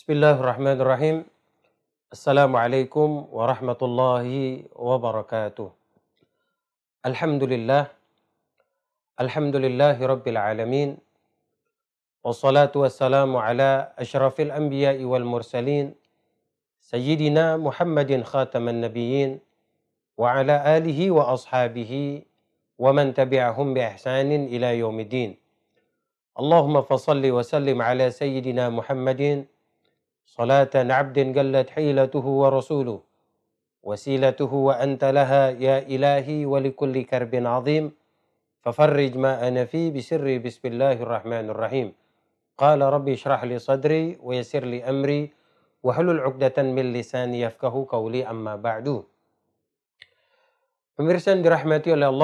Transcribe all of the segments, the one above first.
بسم الله الرحمن الرحيم السلام عليكم ورحمة الله وبركاته الحمد لله الحمد لله رب العالمين والصلاة والسلام على أشرف الأنبياء والمرسلين سيدنا محمد خاتم النبيين وعلى آله وأصحابه ومن تبعهم بإحسان إلى يوم الدين اللهم فصل وسلم على سيدنا محمد صلاة عبد قلت حيلته ورسوله. وسيلته وأنت لها يا إلهي ولكل كرب عظيم. ففرج ما أنا فيه بسر بسم الله الرحمن الرحيم. قال ربي اشرح لي صدري ويسر لي أمري. وحلل عقدة من لساني يفقه قولي أما بعد. Pemirsa yang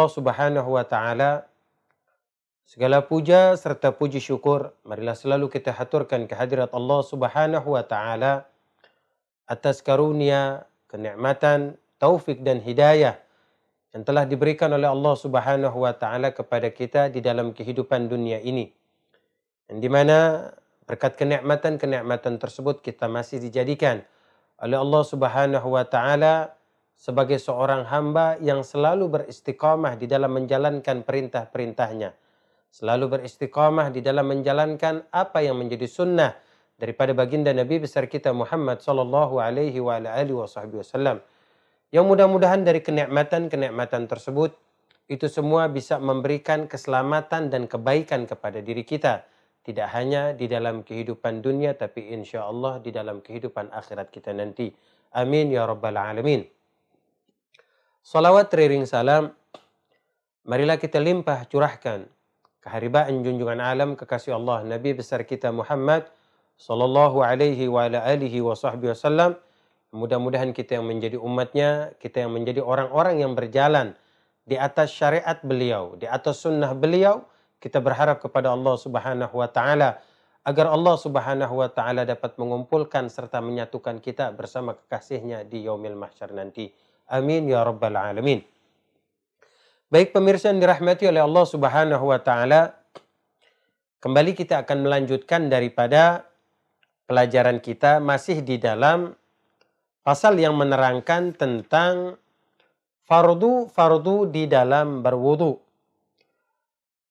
Subhanahu wa taala, Segala puja serta puji syukur marilah selalu kita haturkan kehadirat Allah Subhanahu wa taala atas karunia, kenikmatan, taufik dan hidayah yang telah diberikan oleh Allah Subhanahu wa taala kepada kita di dalam kehidupan dunia ini. Yang di mana berkat kenikmatan-kenikmatan tersebut kita masih dijadikan oleh Allah Subhanahu wa taala sebagai seorang hamba yang selalu beristiqamah di dalam menjalankan perintah-perintahnya selalu beristiqamah di dalam menjalankan apa yang menjadi sunnah daripada baginda Nabi besar kita Muhammad sallallahu alaihi wa alihi wasallam. Yang mudah-mudahan dari kenikmatan-kenikmatan tersebut itu semua bisa memberikan keselamatan dan kebaikan kepada diri kita. Tidak hanya di dalam kehidupan dunia tapi insya Allah di dalam kehidupan akhirat kita nanti. Amin ya rabbal alamin. Salawat teriring salam. Marilah kita limpah curahkan keharibaan junjungan alam kekasih Allah Nabi besar kita Muhammad sallallahu alaihi wa ala alihi wa sahbihi wasallam. Mudah-mudahan kita yang menjadi umatnya, kita yang menjadi orang-orang yang berjalan di atas syariat beliau, di atas sunnah beliau, kita berharap kepada Allah Subhanahu wa taala agar Allah Subhanahu wa taala dapat mengumpulkan serta menyatukan kita bersama kekasihnya di yaumil mahsyar nanti. Amin ya rabbal alamin. Baik pemirsa yang dirahmati oleh Allah Subhanahu wa taala, kembali kita akan melanjutkan daripada pelajaran kita masih di dalam pasal yang menerangkan tentang fardu-fardu di dalam berwudu.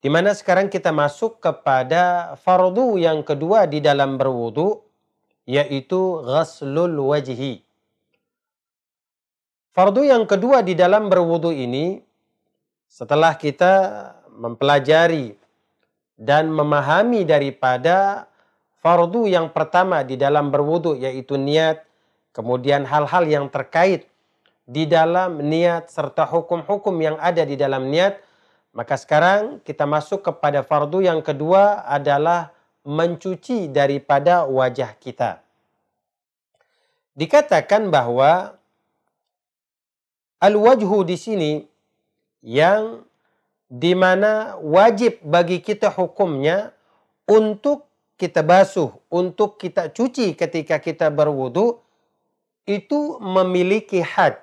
Di mana sekarang kita masuk kepada fardu yang kedua di dalam berwudu yaitu ghaslul wajhi. Fardu yang kedua di dalam berwudu ini setelah kita mempelajari dan memahami daripada fardu yang pertama di dalam berwudu yaitu niat, kemudian hal-hal yang terkait di dalam niat serta hukum-hukum yang ada di dalam niat, maka sekarang kita masuk kepada fardu yang kedua adalah mencuci daripada wajah kita. Dikatakan bahwa al-wajhu di sini yang di mana wajib bagi kita hukumnya untuk kita basuh, untuk kita cuci ketika kita berwudu itu memiliki had.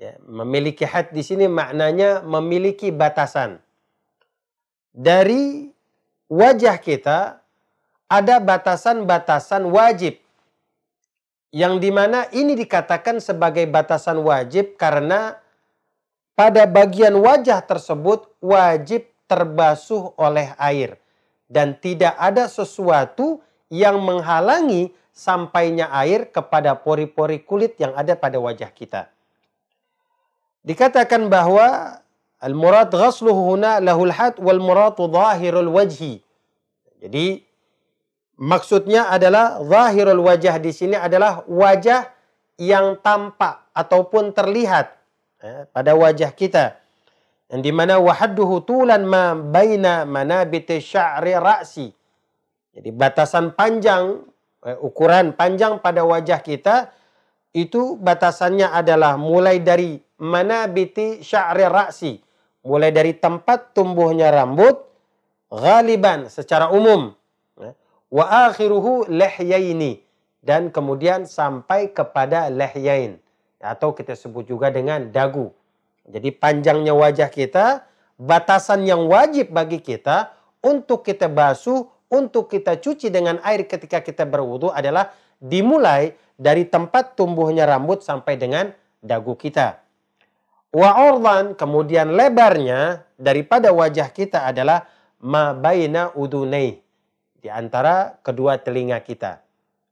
Ya, memiliki had di sini maknanya memiliki batasan. Dari wajah kita ada batasan-batasan wajib yang di mana ini dikatakan sebagai batasan wajib karena pada bagian wajah tersebut wajib terbasuh oleh air dan tidak ada sesuatu yang menghalangi sampainya air kepada pori-pori kulit yang ada pada wajah kita. Dikatakan bahwa al-murad ghasluhu huna lahul had wal muradu zahirul wajhi. Jadi maksudnya adalah zahirul wajah di sini adalah wajah yang tampak ataupun terlihat pada wajah kita yang di mana wahadduhu tulan ma baina manabit sya'ri ra'si. Jadi batasan panjang eh, ukuran panjang pada wajah kita itu batasannya adalah mulai dari manabiti sya'ri ra'si. Mulai dari tempat tumbuhnya rambut ghaliban secara umum. Ya. wa akhiruhu lihyaini dan kemudian sampai kepada lihyain atau kita sebut juga dengan dagu. Jadi panjangnya wajah kita, batasan yang wajib bagi kita untuk kita basuh, untuk kita cuci dengan air ketika kita berwudu adalah dimulai dari tempat tumbuhnya rambut sampai dengan dagu kita. Wa ordan kemudian lebarnya daripada wajah kita adalah ma baina udunai di antara kedua telinga kita.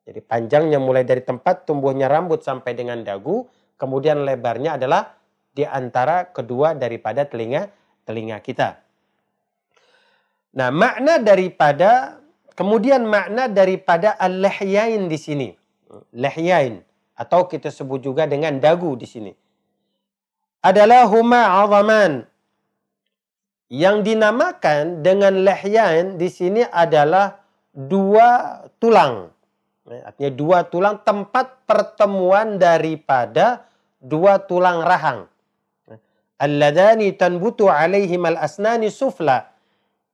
Jadi panjangnya mulai dari tempat tumbuhnya rambut sampai dengan dagu, kemudian lebarnya adalah di antara kedua daripada telinga telinga kita. Nah, makna daripada kemudian makna daripada al-lihyain di sini. Lihyain atau kita sebut juga dengan dagu di sini. Adalah huma azaman. Yang dinamakan dengan lihyain di sini adalah dua tulang. Artinya dua tulang tempat pertemuan daripada dua tulang rahang. Alladani tanbutu alaihim al-asnani sufla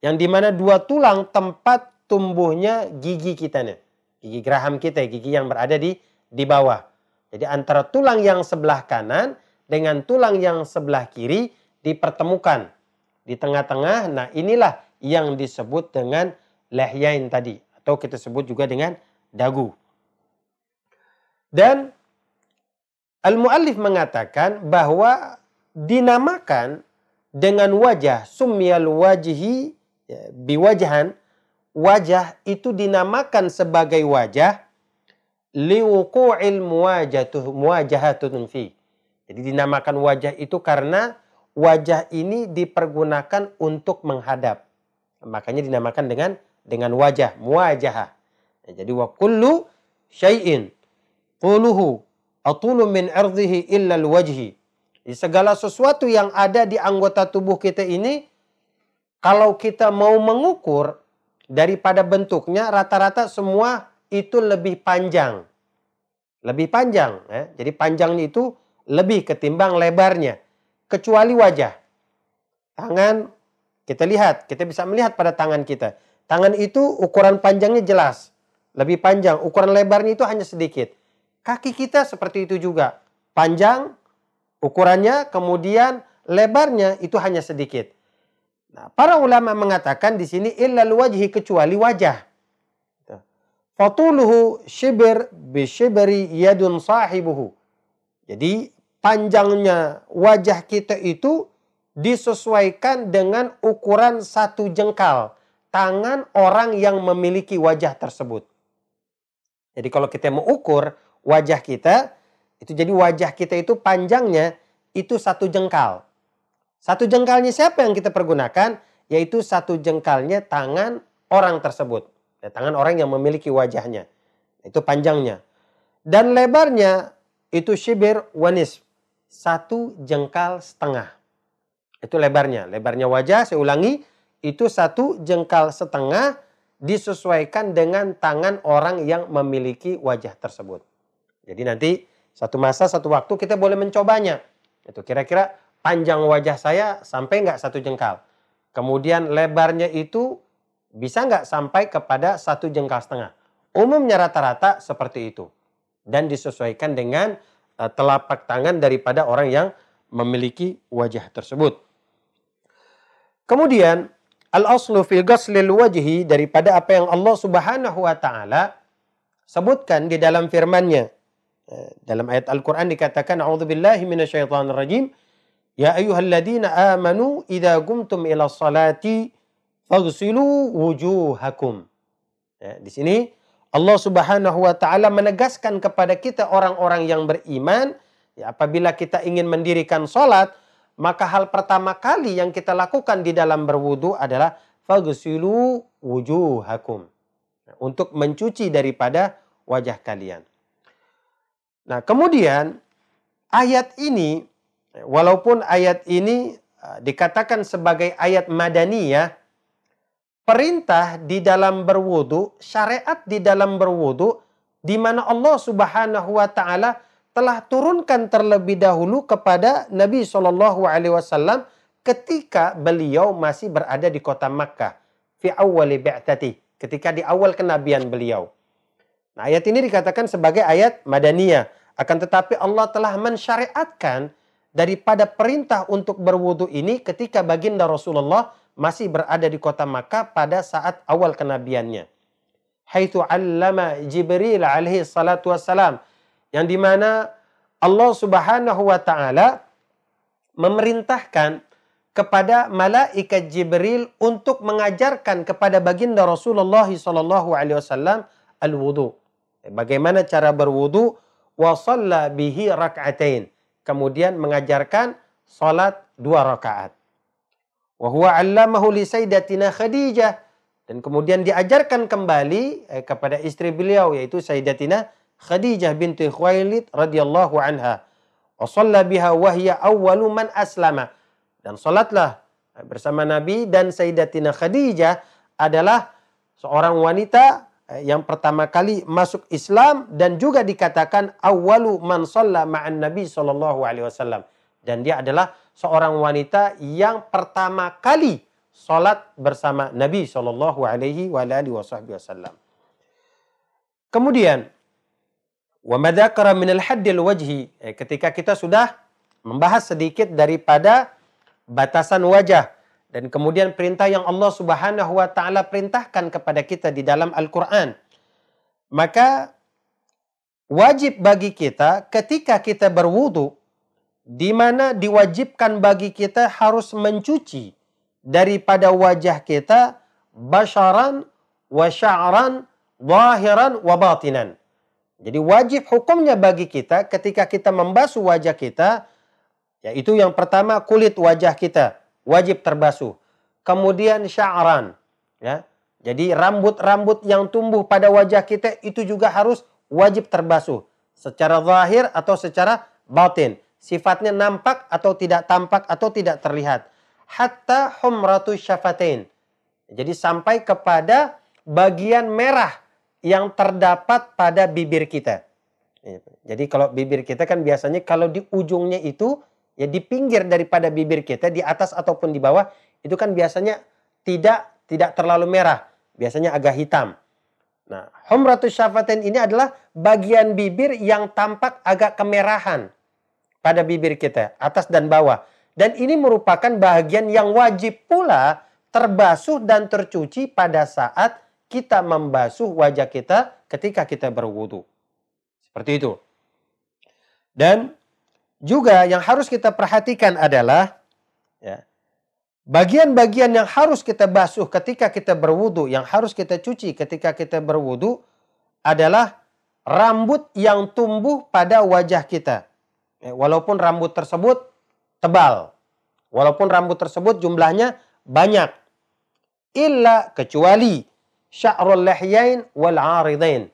yang di mana dua tulang tempat tumbuhnya gigi kita nih. Gigi geraham kita, gigi yang berada di di bawah. Jadi antara tulang yang sebelah kanan dengan tulang yang sebelah kiri dipertemukan di tengah-tengah. Nah, inilah yang disebut dengan lehyain tadi atau kita sebut juga dengan dagu. Dan al-muallif mengatakan bahwa dinamakan dengan wajah sumyal wajhi ya, biwajhan wajah itu dinamakan sebagai wajah liwuqu'il muwajatuh muwajahatun fi. Jadi dinamakan wajah itu karena wajah ini dipergunakan untuk menghadap. Makanya dinamakan dengan dengan wajah, muwajah. Ya, jadi wa kullu syai'in quluhu atulu min ardhihi illa alwajhi. Jadi segala sesuatu yang ada di anggota tubuh kita ini kalau kita mau mengukur daripada bentuknya rata-rata semua itu lebih panjang. Lebih panjang. Ya. Jadi panjangnya itu lebih ketimbang lebarnya. Kecuali wajah. Tangan kita lihat, kita bisa melihat pada tangan kita. Tangan itu ukuran panjangnya jelas. Lebih panjang, ukuran lebarnya itu hanya sedikit. Kaki kita seperti itu juga. Panjang ukurannya, kemudian lebarnya itu hanya sedikit. Nah, para ulama mengatakan di sini illal wajhi kecuali wajah. Fatuluhu shibir bi shibri yadun sahibuhu. Jadi panjangnya wajah kita itu disesuaikan dengan ukuran satu jengkal tangan orang yang memiliki wajah tersebut. Jadi kalau kita mau ukur wajah kita, itu jadi wajah kita itu panjangnya itu satu jengkal. Satu jengkalnya siapa yang kita pergunakan? Yaitu satu jengkalnya tangan orang tersebut. Ya, tangan orang yang memiliki wajahnya. Itu panjangnya. Dan lebarnya itu shibir wanis. Satu jengkal setengah. Itu lebarnya. Lebarnya wajah, saya ulangi. Itu satu jengkal setengah disesuaikan dengan tangan orang yang memiliki wajah tersebut. Jadi nanti satu masa, satu waktu kita boleh mencobanya. Itu kira-kira panjang wajah saya sampai nggak satu jengkal. Kemudian lebarnya itu bisa nggak sampai kepada satu jengkal setengah. Umumnya rata-rata seperti itu. Dan disesuaikan dengan uh, telapak tangan daripada orang yang memiliki wajah tersebut. Kemudian al-aslu fil ghaslil wajhi daripada apa yang Allah Subhanahu wa taala sebutkan di dalam firman-Nya. Eh, dalam ayat Al-Qur'an dikatakan a'udzubillahi minasyaitonir rajim Ya ayyuhalladzina amanu idza qumtum ila salati faghsilu wujuhakum. Ya, di sini Allah Subhanahu wa taala menegaskan kepada kita orang-orang yang beriman ya, apabila kita ingin mendirikan salat maka hal pertama kali yang kita lakukan di dalam berwudu adalah faghsilu wujuhakum. Untuk mencuci daripada wajah kalian. Nah, kemudian ayat ini walaupun ayat ini uh, dikatakan sebagai ayat madaniyah, perintah di dalam berwudu, syariat di dalam berwudu, di mana Allah Subhanahu wa taala telah turunkan terlebih dahulu kepada Nabi Shallallahu alaihi wasallam ketika beliau masih berada di kota Makkah fi awwali bi'tati, ketika di awal kenabian beliau. Nah, ayat ini dikatakan sebagai ayat madaniyah, akan tetapi Allah telah mensyariatkan daripada perintah untuk berwudu ini ketika baginda Rasulullah masih berada di kota Makkah pada saat awal kenabiannya. haitsu 'allama Jibril alaihi salatu wassalam yang di mana Allah Subhanahu wa taala memerintahkan kepada malaikat Jibril untuk mengajarkan kepada baginda Rasulullah wasallam al-wudu. Bagaimana cara berwudu wa bihi rak'atain. Kemudian mengajarkan salat dua rakaat. Wa huwa 'allamahu li sayyidatina Khadijah dan kemudian diajarkan kembali eh, kepada istri beliau yaitu Sayyidatina Khadijah binti Khuwailid radhiyallahu anha. Wa shalla biha wa hiya awwalu man aslama dan salatlah bersama Nabi dan Sayyidatina Khadijah adalah seorang wanita eh, yang pertama kali masuk Islam dan juga dikatakan awalu man shalla ma'an Nabi sallallahu alaihi wasallam dan dia adalah seorang wanita yang pertama kali salat bersama Nabi sallallahu alaihi wasallam. Kemudian wa madzakara min al-haddil wajhi eh, ketika kita sudah membahas sedikit daripada batasan wajah dan kemudian perintah yang Allah Subhanahu wa taala perintahkan kepada kita di dalam Al-Qur'an. Maka wajib bagi kita ketika kita berwudu di mana diwajibkan bagi kita harus mencuci daripada wajah kita basharan wa sya'ran zahiran wa batinan. Jadi wajib hukumnya bagi kita ketika kita membasuh wajah kita yaitu yang pertama kulit wajah kita wajib terbasuh. Kemudian sya'ran. Ya. Jadi rambut-rambut yang tumbuh pada wajah kita itu juga harus wajib terbasuh. Secara zahir atau secara batin. Sifatnya nampak atau tidak tampak atau tidak terlihat. Hatta humratu syafatain. Jadi sampai kepada bagian merah yang terdapat pada bibir kita. Jadi kalau bibir kita kan biasanya kalau di ujungnya itu ya di pinggir daripada bibir kita di atas ataupun di bawah itu kan biasanya tidak tidak terlalu merah, biasanya agak hitam. Nah, humratus syafatain ini adalah bagian bibir yang tampak agak kemerahan pada bibir kita, atas dan bawah. Dan ini merupakan bagian yang wajib pula terbasuh dan tercuci pada saat kita membasuh wajah kita ketika kita berwudu. Seperti itu. Dan juga yang harus kita perhatikan adalah ya, bagian-bagian yang harus kita basuh ketika kita berwudu, yang harus kita cuci ketika kita berwudu adalah rambut yang tumbuh pada wajah kita. Ya, walaupun rambut tersebut tebal, walaupun rambut tersebut jumlahnya banyak, illa kecuali sya'rul lihyain wal 'aridain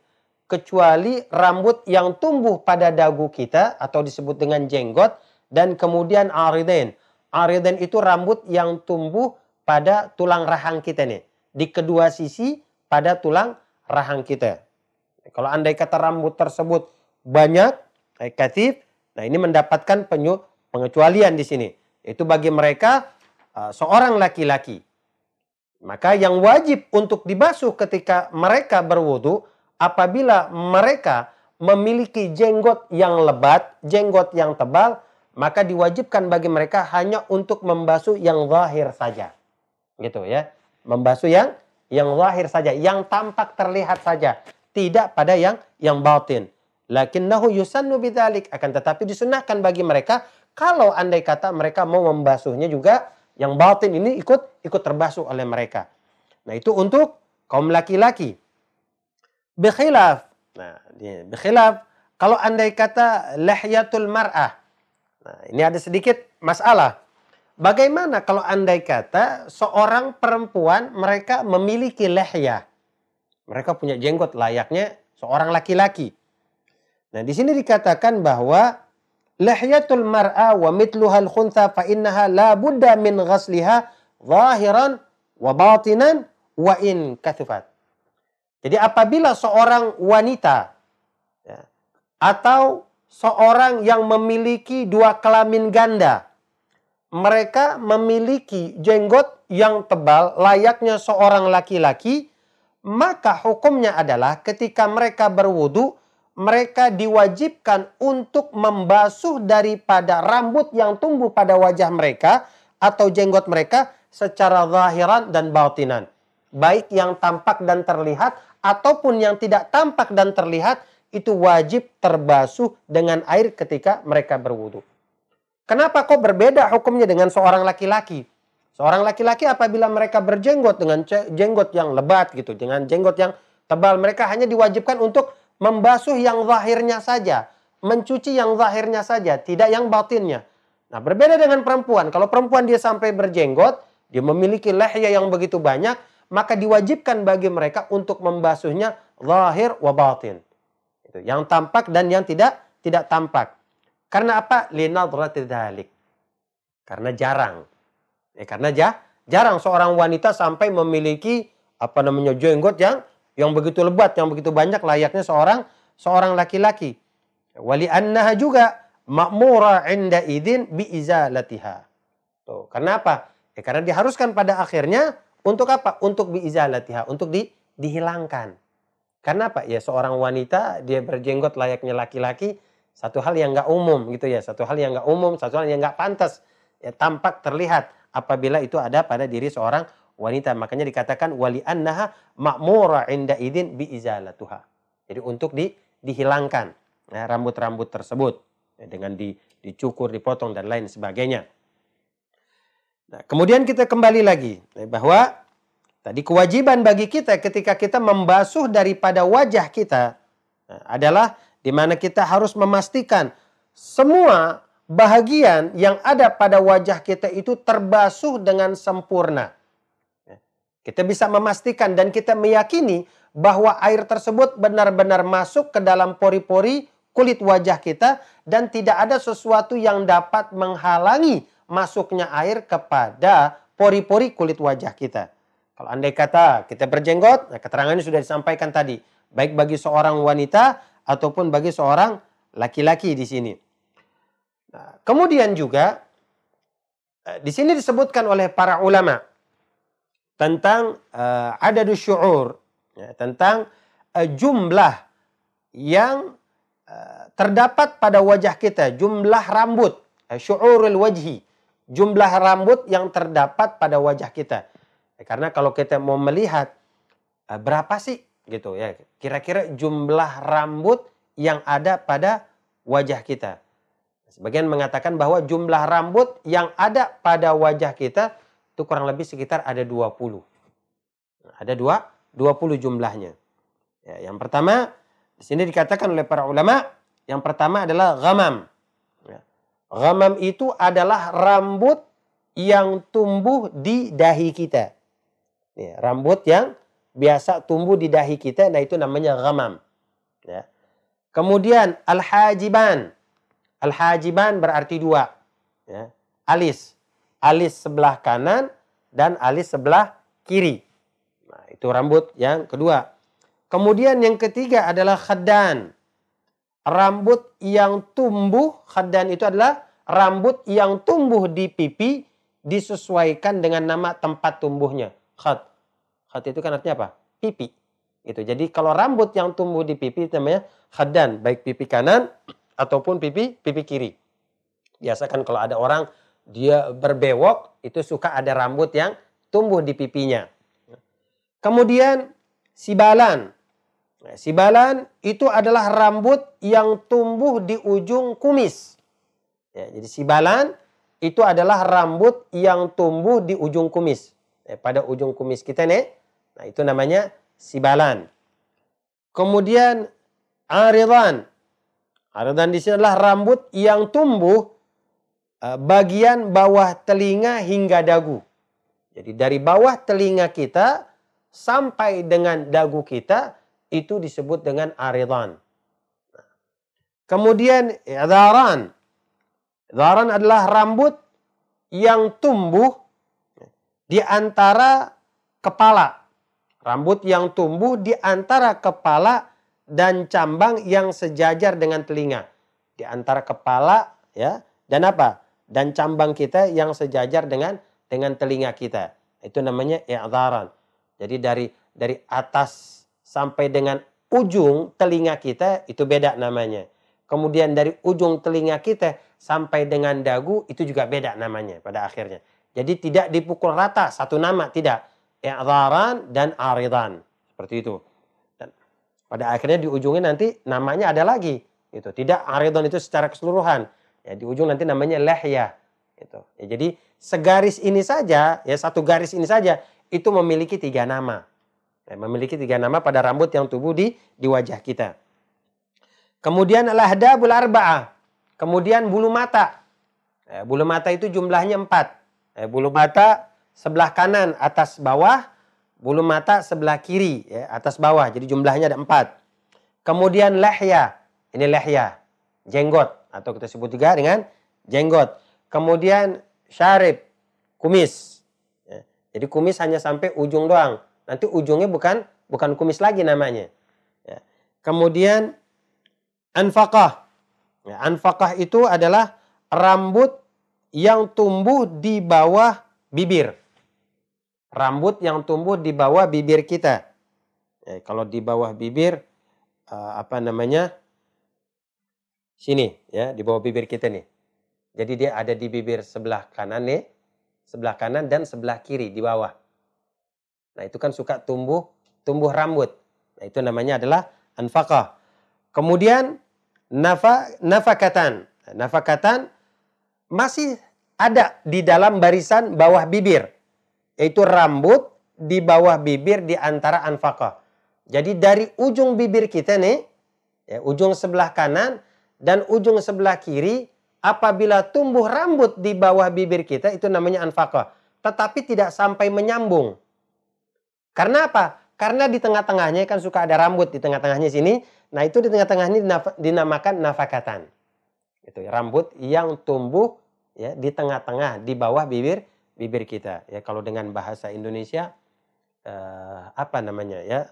kecuali rambut yang tumbuh pada dagu kita atau disebut dengan jenggot dan kemudian ariden. Ariden itu rambut yang tumbuh pada tulang rahang kita nih. Di kedua sisi pada tulang rahang kita. Kalau andai kata rambut tersebut banyak, eh, katif, nah ini mendapatkan penyu, pengecualian di sini. Itu bagi mereka uh, seorang laki-laki. Maka yang wajib untuk dibasuh ketika mereka berwudu apabila mereka memiliki jenggot yang lebat, jenggot yang tebal, maka diwajibkan bagi mereka hanya untuk membasuh yang zahir saja. Gitu ya. Membasuh yang yang zahir saja, yang tampak terlihat saja, tidak pada yang yang batin. Lakinnahu yusannu bidzalik akan tetapi disunahkan bagi mereka kalau andai kata mereka mau membasuhnya juga yang batin ini ikut ikut terbasuh oleh mereka. Nah, itu untuk kaum laki-laki. Bikhilaf. Nah, bikhilaf. Kalau andai kata lahyatul mar'ah. Nah, ini ada sedikit masalah. Bagaimana kalau andai kata seorang perempuan mereka memiliki lehya. Mereka punya jenggot layaknya seorang laki-laki. Nah, di sini dikatakan bahwa lahyatul mar'a wa mitluhal khuntha fa innaha la budda min ghasliha zahiran wa batinan wa in kathufat. Jadi apabila seorang wanita ya, atau seorang yang memiliki dua kelamin ganda, mereka memiliki jenggot yang tebal layaknya seorang laki-laki, maka hukumnya adalah ketika mereka berwudu, mereka diwajibkan untuk membasuh daripada rambut yang tumbuh pada wajah mereka atau jenggot mereka secara zahiran dan bautinan. Baik yang tampak dan terlihat ataupun yang tidak tampak dan terlihat itu wajib terbasuh dengan air ketika mereka berwudu. Kenapa kok berbeda hukumnya dengan seorang laki-laki? Seorang laki-laki apabila mereka berjenggot dengan jenggot yang lebat gitu, dengan jenggot yang tebal, mereka hanya diwajibkan untuk membasuh yang zahirnya saja, mencuci yang zahirnya saja, tidak yang batinnya. Nah, berbeda dengan perempuan. Kalau perempuan dia sampai berjenggot, dia memiliki lehya yang begitu banyak, maka diwajibkan bagi mereka untuk membasuhnya zahir wa batin. Itu yang tampak dan yang tidak tidak tampak. Karena apa? Linadrati dzalik. Karena jarang. Ya, karena ja, jarang seorang wanita sampai memiliki apa namanya jenggot yang yang begitu lebat, yang begitu banyak layaknya seorang seorang laki-laki. Wali annaha juga makmura inda idin bi izalatiha. Tuh, karena apa? Ya, karena diharuskan pada akhirnya untuk apa? Untuk bi izalatiha, untuk di, dihilangkan. Karena apa? Ya seorang wanita dia berjenggot layaknya laki-laki, satu hal yang nggak umum gitu ya, satu hal yang nggak umum, satu hal yang nggak pantas, ya tampak terlihat apabila itu ada pada diri seorang wanita. Makanya dikatakan wali annaha makmura inda idin bi izalatuha. Jadi untuk di, dihilangkan ya, rambut-rambut tersebut ya, dengan di, dicukur, dipotong dan lain sebagainya. Nah, kemudian kita kembali lagi ya, bahwa tadi kewajiban bagi kita ketika kita membasuh daripada wajah kita nah, adalah di mana kita harus memastikan semua bahagian yang ada pada wajah kita itu terbasuh dengan sempurna. Kita bisa memastikan dan kita meyakini bahwa air tersebut benar-benar masuk ke dalam pori-pori kulit wajah kita dan tidak ada sesuatu yang dapat menghalangi masuknya air kepada pori-pori kulit wajah kita. Kalau andai kata kita berjenggot, nah keterangannya sudah disampaikan tadi. Baik bagi seorang wanita ataupun bagi seorang laki-laki di sini. Nah, kemudian juga eh, di sini disebutkan oleh para ulama tentang uh, adadus syu'ur, ya, tentang uh, jumlah yang uh, terdapat pada wajah kita, jumlah rambut, uh, syu'urul wajhi, jumlah rambut yang terdapat pada wajah kita. Ya, karena kalau kita mau melihat uh, berapa sih gitu ya. Kira-kira jumlah rambut yang ada pada wajah kita. Sebagian mengatakan bahwa jumlah rambut yang ada pada wajah kita itu kurang lebih sekitar ada 20. Ada dua, 20 jumlahnya. Ya, yang pertama, di sini dikatakan oleh para ulama, yang pertama adalah ghamam. Ya. Ghamam itu adalah rambut yang tumbuh di dahi kita. Ya, rambut yang biasa tumbuh di dahi kita, nah itu namanya ghamam. Ya. Kemudian al-hajiban. Al-hajiban berarti dua. Ya. Alis. Alis sebelah kanan dan alis sebelah kiri. Nah, itu rambut yang kedua. Kemudian yang ketiga adalah khadan. Rambut yang tumbuh, khadan itu adalah rambut yang tumbuh di pipi disesuaikan dengan nama tempat tumbuhnya. Khad. Khat itu kan artinya apa? Pipi. Itu. Jadi kalau rambut yang tumbuh di pipi itu namanya khadan, baik pipi kanan ataupun pipi pipi kiri. Biasa kan kalau ada orang dia berbewok itu suka ada rambut yang tumbuh di pipinya. Kemudian sibalan. Nah, sibalan itu adalah rambut yang tumbuh di ujung kumis. Ya, jadi sibalan itu adalah rambut yang tumbuh di ujung kumis. Eh, pada ujung kumis kita nih Nah, itu namanya sibalan. Kemudian aridan. Aridan di sini adalah rambut yang tumbuh bagian bawah telinga hingga dagu. Jadi dari bawah telinga kita sampai dengan dagu kita itu disebut dengan aridan. Kemudian idharan. Idharan adalah rambut yang tumbuh di antara kepala Rambut yang tumbuh di antara kepala dan cambang yang sejajar dengan telinga. Di antara kepala ya dan apa? Dan cambang kita yang sejajar dengan dengan telinga kita. Itu namanya i'dharan. Jadi dari dari atas sampai dengan ujung telinga kita itu beda namanya. Kemudian dari ujung telinga kita sampai dengan dagu itu juga beda namanya pada akhirnya. Jadi tidak dipukul rata satu nama, tidak i'dharan dan aridan. Seperti itu. Pada akhirnya di ujungnya nanti namanya ada lagi. Itu tidak aridon itu secara keseluruhan. Ya, di ujung nanti namanya lehya. Itu. Ya, jadi segaris ini saja, ya satu garis ini saja itu memiliki tiga nama. Ya, memiliki tiga nama pada rambut yang tumbuh di di wajah kita. Kemudian al-ahdabul arba'ah. Kemudian bulu mata. Ya, bulu mata itu jumlahnya empat. Ya, bulu mata sebelah kanan atas bawah, bulu mata sebelah kiri ya, atas bawah. Jadi jumlahnya ada empat. Kemudian lehya. Ini lehya. Jenggot. Atau kita sebut juga dengan jenggot. Kemudian syarib. Kumis. Ya. Jadi kumis hanya sampai ujung doang. Nanti ujungnya bukan bukan kumis lagi namanya. Ya. Kemudian anfakah. Ya, anfakah itu adalah rambut yang tumbuh di bawah bibir. Rambut yang tumbuh di bawah bibir kita. Kalau di bawah bibir uh, apa namanya? Sini ya, di bawah bibir kita nih. Jadi dia ada di bibir sebelah kanan nih, sebelah kanan dan sebelah kiri di bawah. Nah itu kan suka tumbuh tumbuh rambut. Nah itu namanya adalah anfaqah. Kemudian nafa, nafakatan. Nafakatan masih ada di dalam barisan bawah bibir. Yaitu rambut di bawah bibir di antara anfaqah. Jadi dari ujung bibir kita nih, ya, ujung sebelah kanan dan ujung sebelah kiri, apabila tumbuh rambut di bawah bibir kita, itu namanya anfaqah. Tetapi tidak sampai menyambung. Karena apa? Karena di tengah-tengahnya kan suka ada rambut di tengah-tengahnya sini. Nah itu di tengah-tengah ini dinamakan nafakatan. Itu ya, rambut yang tumbuh ya di tengah-tengah di bawah bibir bibir kita. Ya kalau dengan bahasa Indonesia eh, apa namanya ya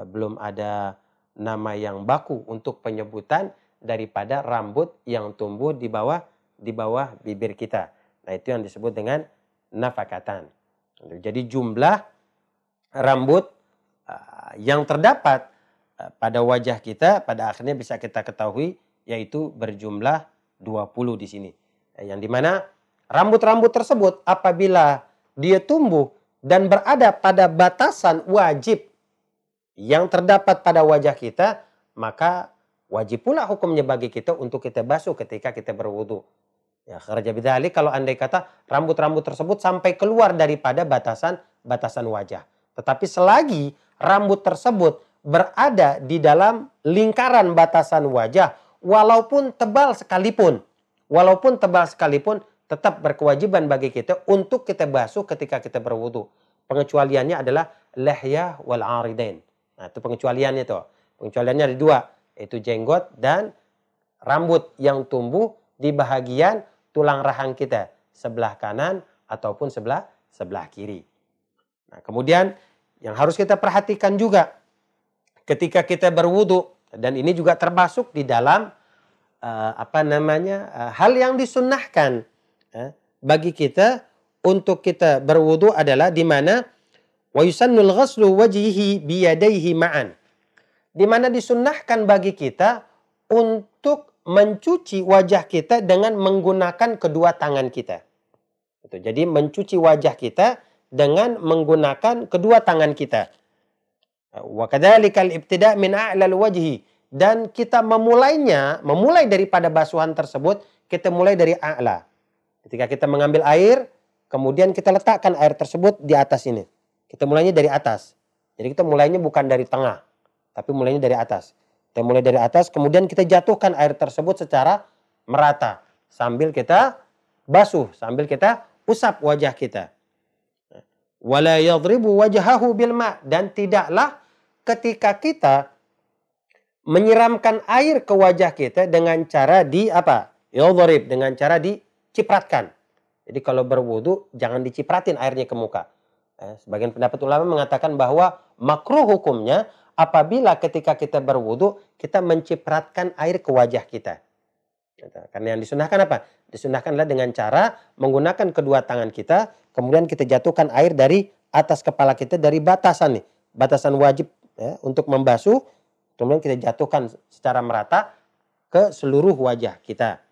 eh, belum ada nama yang baku untuk penyebutan daripada rambut yang tumbuh di bawah di bawah bibir kita. Nah itu yang disebut dengan nafakatan. Jadi jumlah rambut uh, yang terdapat uh, pada wajah kita pada akhirnya bisa kita ketahui yaitu berjumlah 20 di sini. Eh, yang di mana rambut-rambut tersebut apabila dia tumbuh dan berada pada batasan wajib yang terdapat pada wajah kita, maka wajib pula hukumnya bagi kita untuk kita basuh ketika kita berwudu. Ya, kerja bidali kalau andai kata rambut-rambut tersebut sampai keluar daripada batasan batasan wajah. Tetapi selagi rambut tersebut berada di dalam lingkaran batasan wajah, walaupun tebal sekalipun, walaupun tebal sekalipun, tetap berkewajiban bagi kita untuk kita basuh ketika kita berwudu. Pengecualiannya adalah lehya wal aridain. Nah, itu pengecualiannya itu. Pengecualiannya ada dua, yaitu jenggot dan rambut yang tumbuh di bahagian tulang rahang kita, sebelah kanan ataupun sebelah sebelah kiri. Nah, kemudian yang harus kita perhatikan juga ketika kita berwudu dan ini juga termasuk di dalam uh, apa namanya uh, hal yang disunnahkan uh, bagi kita untuk kita berwudu adalah di mana wa yusannul ghaslu wajhihi biyadaihi ma'an. Di mana disunnahkan bagi kita untuk mencuci wajah kita dengan menggunakan kedua tangan kita. Jadi mencuci wajah kita dengan menggunakan kedua tangan kita. Wa kadzalikal ibtida' min a'lal wajhi dan kita memulainya, memulai daripada basuhan tersebut, kita mulai dari a'la. Ketika kita mengambil air, kemudian kita letakkan air tersebut di atas ini. Kita mulainya dari atas. Jadi kita mulainya bukan dari tengah, tapi mulainya dari atas. Kita mulai dari atas, kemudian kita jatuhkan air tersebut secara merata sambil kita basuh, sambil kita usap wajah kita wala yadribu wajhahu bil ma dan tidaklah ketika kita menyiramkan air ke wajah kita dengan cara di apa? Yadrib dengan cara dicipratkan. Jadi kalau berwudu jangan dicipratin airnya ke muka. Eh, sebagian pendapat ulama mengatakan bahwa makruh hukumnya apabila ketika kita berwudu kita mencipratkan air ke wajah kita. Karena yang disunahkan apa? Disunahkan adalah dengan cara menggunakan kedua tangan kita, kemudian kita jatuhkan air dari atas kepala kita dari batasan nih, batasan wajib ya, untuk membasuh, kemudian kita jatuhkan secara merata ke seluruh wajah kita.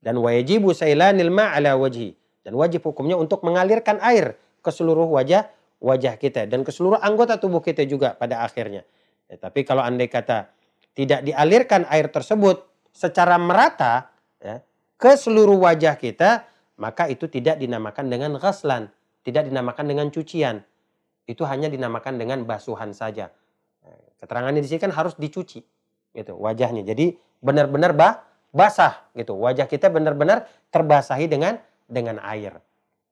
Dan wajibu sailanil ala wajhi dan wajib hukumnya untuk mengalirkan air ke seluruh wajah wajah kita dan ke seluruh anggota tubuh kita juga pada akhirnya. Ya, tapi kalau andai kata tidak dialirkan air tersebut secara merata ya, ke seluruh wajah kita, maka itu tidak dinamakan dengan ghaslan, tidak dinamakan dengan cucian. Itu hanya dinamakan dengan basuhan saja. Keterangannya di sini kan harus dicuci gitu wajahnya. Jadi benar-benar bah, basah gitu. Wajah kita benar-benar terbasahi dengan dengan air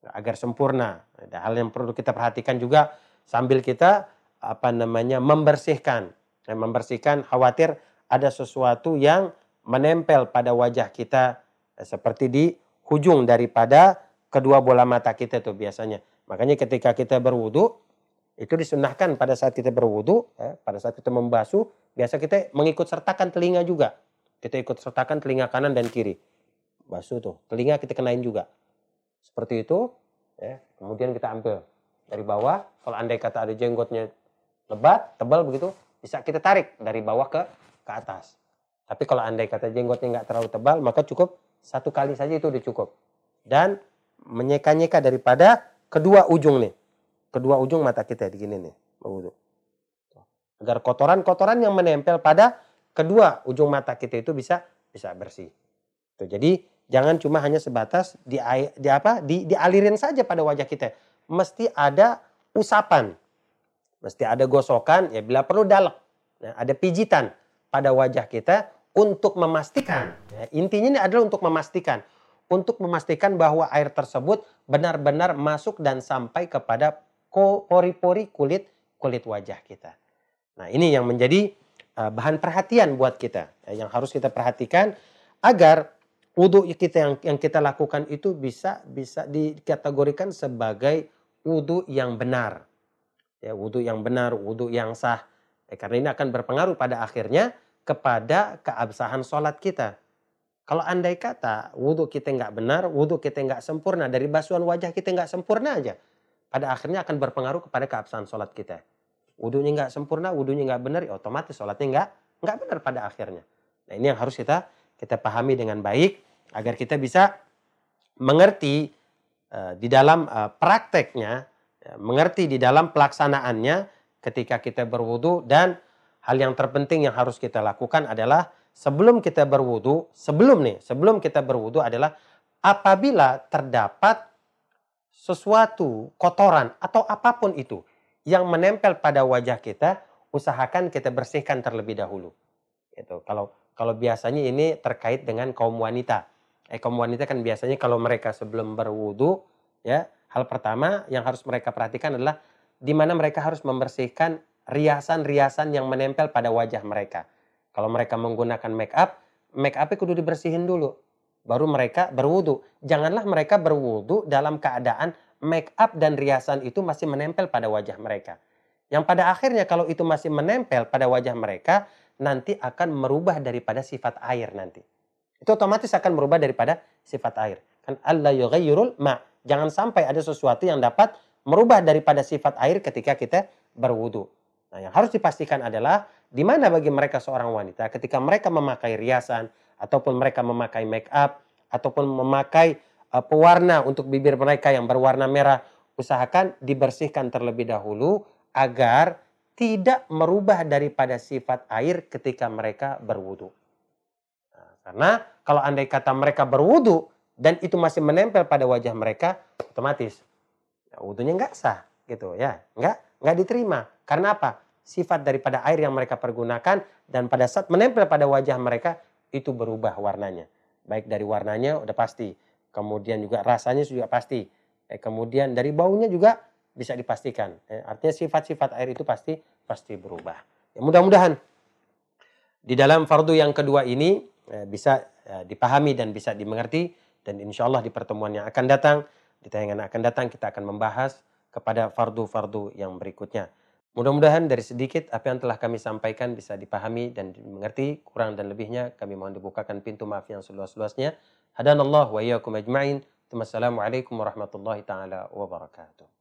agar sempurna. Ada hal yang perlu kita perhatikan juga sambil kita apa namanya membersihkan. Dan membersihkan khawatir ada sesuatu yang menempel pada wajah kita eh, seperti di hujung daripada kedua bola mata kita itu biasanya. Makanya ketika kita berwudu itu disunahkan pada saat kita berwudu, ya, pada saat kita membasuh, biasa kita mengikut sertakan telinga juga. Kita ikut sertakan telinga kanan dan kiri. Basuh tuh, telinga kita kenain juga. Seperti itu, ya. kemudian kita ambil dari bawah. Kalau andai kata ada jenggotnya lebat, tebal begitu, bisa kita tarik dari bawah ke ke atas. Tapi kalau andai kata jenggotnya nggak terlalu tebal, maka cukup satu kali saja itu udah cukup. Dan menyeka-nyeka daripada kedua ujung nih. Kedua ujung mata kita begini nih. Begitu. Agar kotoran-kotoran yang menempel pada kedua ujung mata kita itu bisa bisa bersih. Tuh, jadi jangan cuma hanya sebatas di, di apa di dialirin saja pada wajah kita. Mesti ada usapan Mesti ada gosokan, ya bila perlu dalek. Ya, ada pijitan pada wajah kita untuk memastikan. Ya, intinya ini adalah untuk memastikan. Untuk memastikan bahwa air tersebut benar-benar masuk dan sampai kepada pori-pori kulit kulit wajah kita. Nah ini yang menjadi uh, bahan perhatian buat kita. Ya, yang harus kita perhatikan agar wudhu kita yang, yang kita lakukan itu bisa bisa dikategorikan sebagai wudhu yang benar ya wudhu yang benar, wudhu yang sah. Ya, karena ini akan berpengaruh pada akhirnya kepada keabsahan sholat kita. Kalau andai kata wudhu kita nggak benar, wudhu kita nggak sempurna, dari basuhan wajah kita nggak sempurna aja, pada akhirnya akan berpengaruh kepada keabsahan sholat kita. Wudhunya nggak sempurna, wudhunya nggak benar, ya otomatis sholatnya nggak nggak benar pada akhirnya. Nah ini yang harus kita kita pahami dengan baik agar kita bisa mengerti uh, di dalam uh, prakteknya Ya, mengerti di dalam pelaksanaannya ketika kita berwudu dan hal yang terpenting yang harus kita lakukan adalah sebelum kita berwudu, sebelum nih, sebelum kita berwudu adalah apabila terdapat sesuatu kotoran atau apa pun itu yang menempel pada wajah kita, usahakan kita bersihkan terlebih dahulu. Itu kalau kalau biasanya ini terkait dengan kaum wanita. Eh kaum wanita kan biasanya kalau mereka sebelum berwudu ya Hal pertama yang harus mereka perhatikan adalah di mana mereka harus membersihkan riasan-riasan yang menempel pada wajah mereka. Kalau mereka menggunakan make up, make upnya kudu dibersihin dulu. Baru mereka berwudu. Janganlah mereka berwudu dalam keadaan make up dan riasan itu masih menempel pada wajah mereka. Yang pada akhirnya kalau itu masih menempel pada wajah mereka, nanti akan merubah daripada sifat air nanti. Itu otomatis akan merubah daripada sifat air. Kan Allah yughayyirul ma' Jangan sampai ada sesuatu yang dapat merubah daripada sifat air ketika kita berwudu. Nah, yang harus dipastikan adalah di mana bagi mereka seorang wanita ketika mereka memakai riasan ataupun mereka memakai make up ataupun memakai uh, pewarna untuk bibir mereka yang berwarna merah, usahakan dibersihkan terlebih dahulu agar tidak merubah daripada sifat air ketika mereka berwudu. Nah, karena kalau andai kata mereka berwudu dan itu masih menempel pada wajah mereka, otomatis ya, wudhunya nggak sah gitu ya, nggak nggak diterima. Karena apa? Sifat daripada air yang mereka pergunakan dan pada saat menempel pada wajah mereka itu berubah warnanya. Baik dari warnanya udah pasti, kemudian juga rasanya juga pasti, eh, kemudian dari baunya juga bisa dipastikan. Eh, artinya sifat-sifat air itu pasti pasti berubah. Ya, mudah-mudahan di dalam fardu yang kedua ini eh, bisa eh, dipahami dan bisa dimengerti dan insya Allah di pertemuan yang akan datang, di tayangan yang akan datang kita akan membahas kepada fardu-fardu yang berikutnya. Mudah-mudahan dari sedikit apa yang telah kami sampaikan bisa dipahami dan dimengerti. Kurang dan lebihnya kami mohon dibukakan pintu maaf yang seluas-luasnya. Hadanallah wa iyyakum ajma'in. Wassalamualaikum warahmatullahi taala wabarakatuh.